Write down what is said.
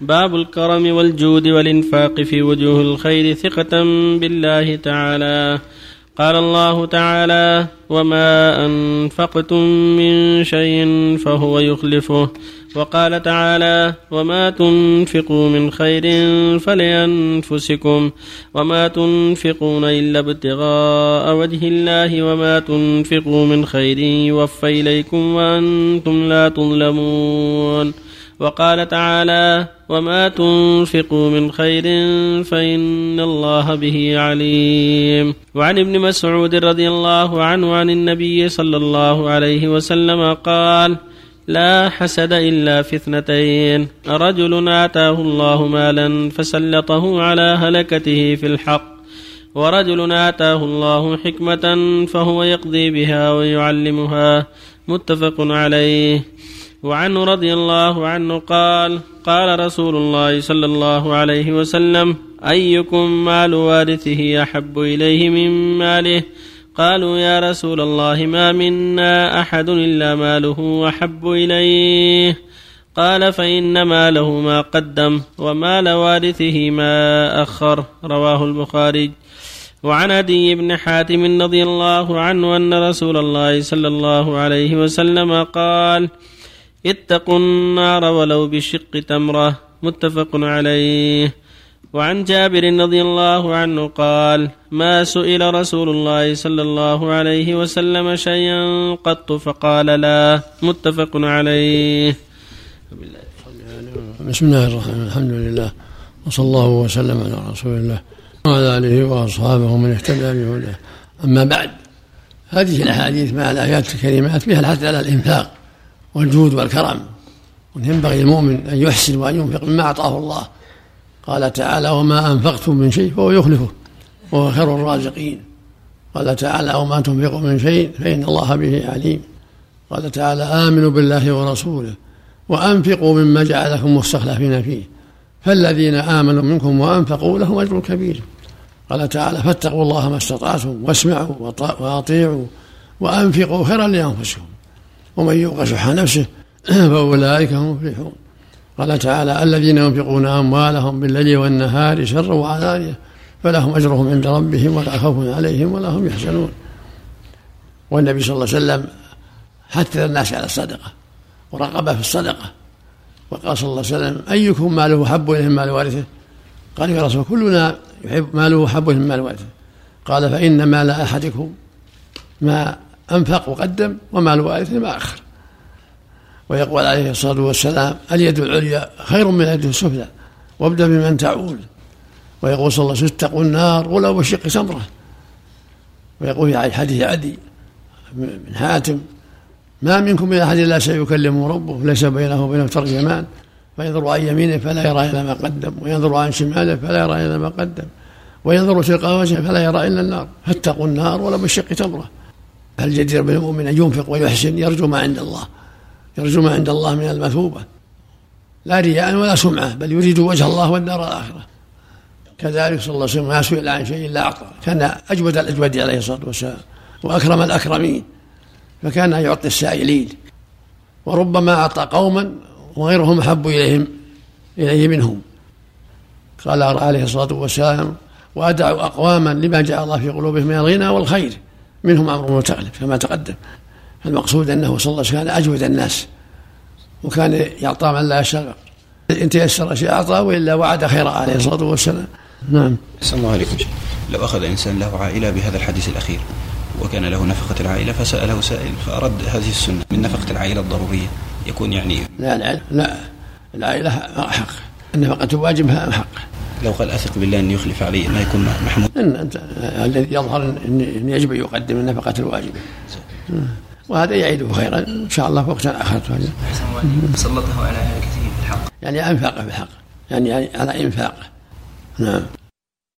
باب الكرم والجود والإنفاق في وجوه الخير ثقة بالله تعالى. قال الله تعالى وما أنفقتم من شيء فهو يخلفه وقال تعالى وما تنفقوا من خير فلأنفسكم وما تنفقون إلا ابتغاء وجه الله وما تنفقوا من خير يوفى إليكم وأنتم لا تظلمون. وقال تعالى وما تنفقوا من خير فإن الله به عليم. وعن ابن مسعود رضي الله عنه عن النبي صلى الله عليه وسلم قال لا حسد إلا في اثنتين. رجل آتاه الله مالا فسلطه على هلكته في الحق. ورجل آتاه الله حكمة فهو يقضي بها ويعلمها. متفق عليه. وعنه رضي الله عنه قال قال رسول الله صلى الله عليه وسلم أيكم مال وارثه أحب إليه من ماله؟ قالوا يا رسول الله ما منا أحد إلا ماله أحب إليه. قال فإن ماله ما قدم ومال وارثه ما أخر. رواه البخاري. وعن عدي بن حاتم رضي الله عنه أن رسول الله صلى الله عليه وسلم قال اتقوا النار ولو بشق تمرة متفق عليه. وعن جابر رضي الله عنه قال ما سئل رسول الله صلى الله عليه وسلم شيئا قط فقال لا متفق عليه. بسم الله الرحمن الرحيم الحمد لله وصلى الله وسلم على رسول الله وعلى آله وأصحابه من اهتدى بهداه. أما بعد هذه الأحاديث مع الآيات الكريمات فيها الحث على الإنفاق. والجود والكرم ينبغي للمؤمن أن يحسن وأن ينفق مما أعطاه الله. قال تعالى وما أنفقتم من شيء فهو يخلفه وهو خير الرازقين. قال تعالى وما تنفقوا من شيء فإن الله به عليم. قال تعالى آمنوا بالله ورسوله وأنفقوا مما جعلكم مستخلفين فيه فالذين آمنوا منكم وأنفقوا لهم أجر كبير. قال تعالى فاتقوا الله ما استطعتم واسمعوا وأطيعوا وأنفقوا خيرا لأنفسكم. ومن يوق شح نفسه فأولئك هم المفلحون. قال تعالى الذين ينفقون أموالهم بالليل والنهار سرا وعلانيه فلهم أجرهم عند ربهم ولا خوف عليهم ولا هم يحزنون. والنبي صلى الله عليه وسلم حث الناس على الصدقة ورغب في الصدقة. وقال صلى الله عليه وسلم أيكم ماله حب إليه من مال وارثه؟ قال يا رسول كلنا يحب ماله حب إليه من مال وارثه. قال فإن مال أحدكم ما انفق وقدم ومال وارثه ما آخر. ويقول عليه الصلاة والسلام اليد العليا خير من اليد السفلى وابدأ بمن تعول. ويقول صلى الله عليه وسلم اتقوا النار ولو بشق تمره ويقول في حديث عدي بن حاتم ما منكم من أحد إلا سيكلمه ربه ليس بينه وبينه ترجمان فينظر عن يمينه فلا يرى إلا ما قدم وينظر عن شماله فلا يرى إلا ما قدم وينظر تلقاء وجهه فلا يرى إلا النار. فاتقوا النار ولو بشق تمره فالجدير بالمؤمن أن ينفق ويحسن؟ يرجو ما عند الله. يرجو ما عند الله من المثوبة. لا رياء ولا سمعة بل يريد وجه الله والدار الآخرة. كذلك صلى الله عليه وسلم ما سئل عن شيء إلا أعطى كان أجود الأجود عليه الصلاة والسلام وأكرم الأكرمين فكان يعطي السائلين. وربما أعطى قوما وغيرهم أحب إليهم إليه منهم. قال عليه الصلاة والسلام وأدعوا أقواما لما جعل الله في قلوبهم من الغنى والخير. منهم عمرو بن كما تقدم. المقصود أنه صلى الله عليه وسلم كان أجود الناس وكان يعطى من لا يشاء. إن تيسر شيء اعطى وإلا وعد خيرا عليه الصلاة والسلام. نعم. صلى الله عليكم. لو أخذ إنسان له عائلة بهذا الحديث الأخير وكان له نفقة العائلة فسأله سائل فأرد هذه السنة من نفقة العائلة الضرورية يكون يعني لا لا لا. العائلة حق. النفقة واجب حق. لو قال أثق بالله ان يخلف علي ما يكون محمود. الذي يظهر ان يجب أن يقدم النفقة الواجبة. وهذا يعيده خيرا إن شاء الله وقتا آخر. سلطه على هلكته بالحق يعني انفق بالحق يعني على انفاقه نعم.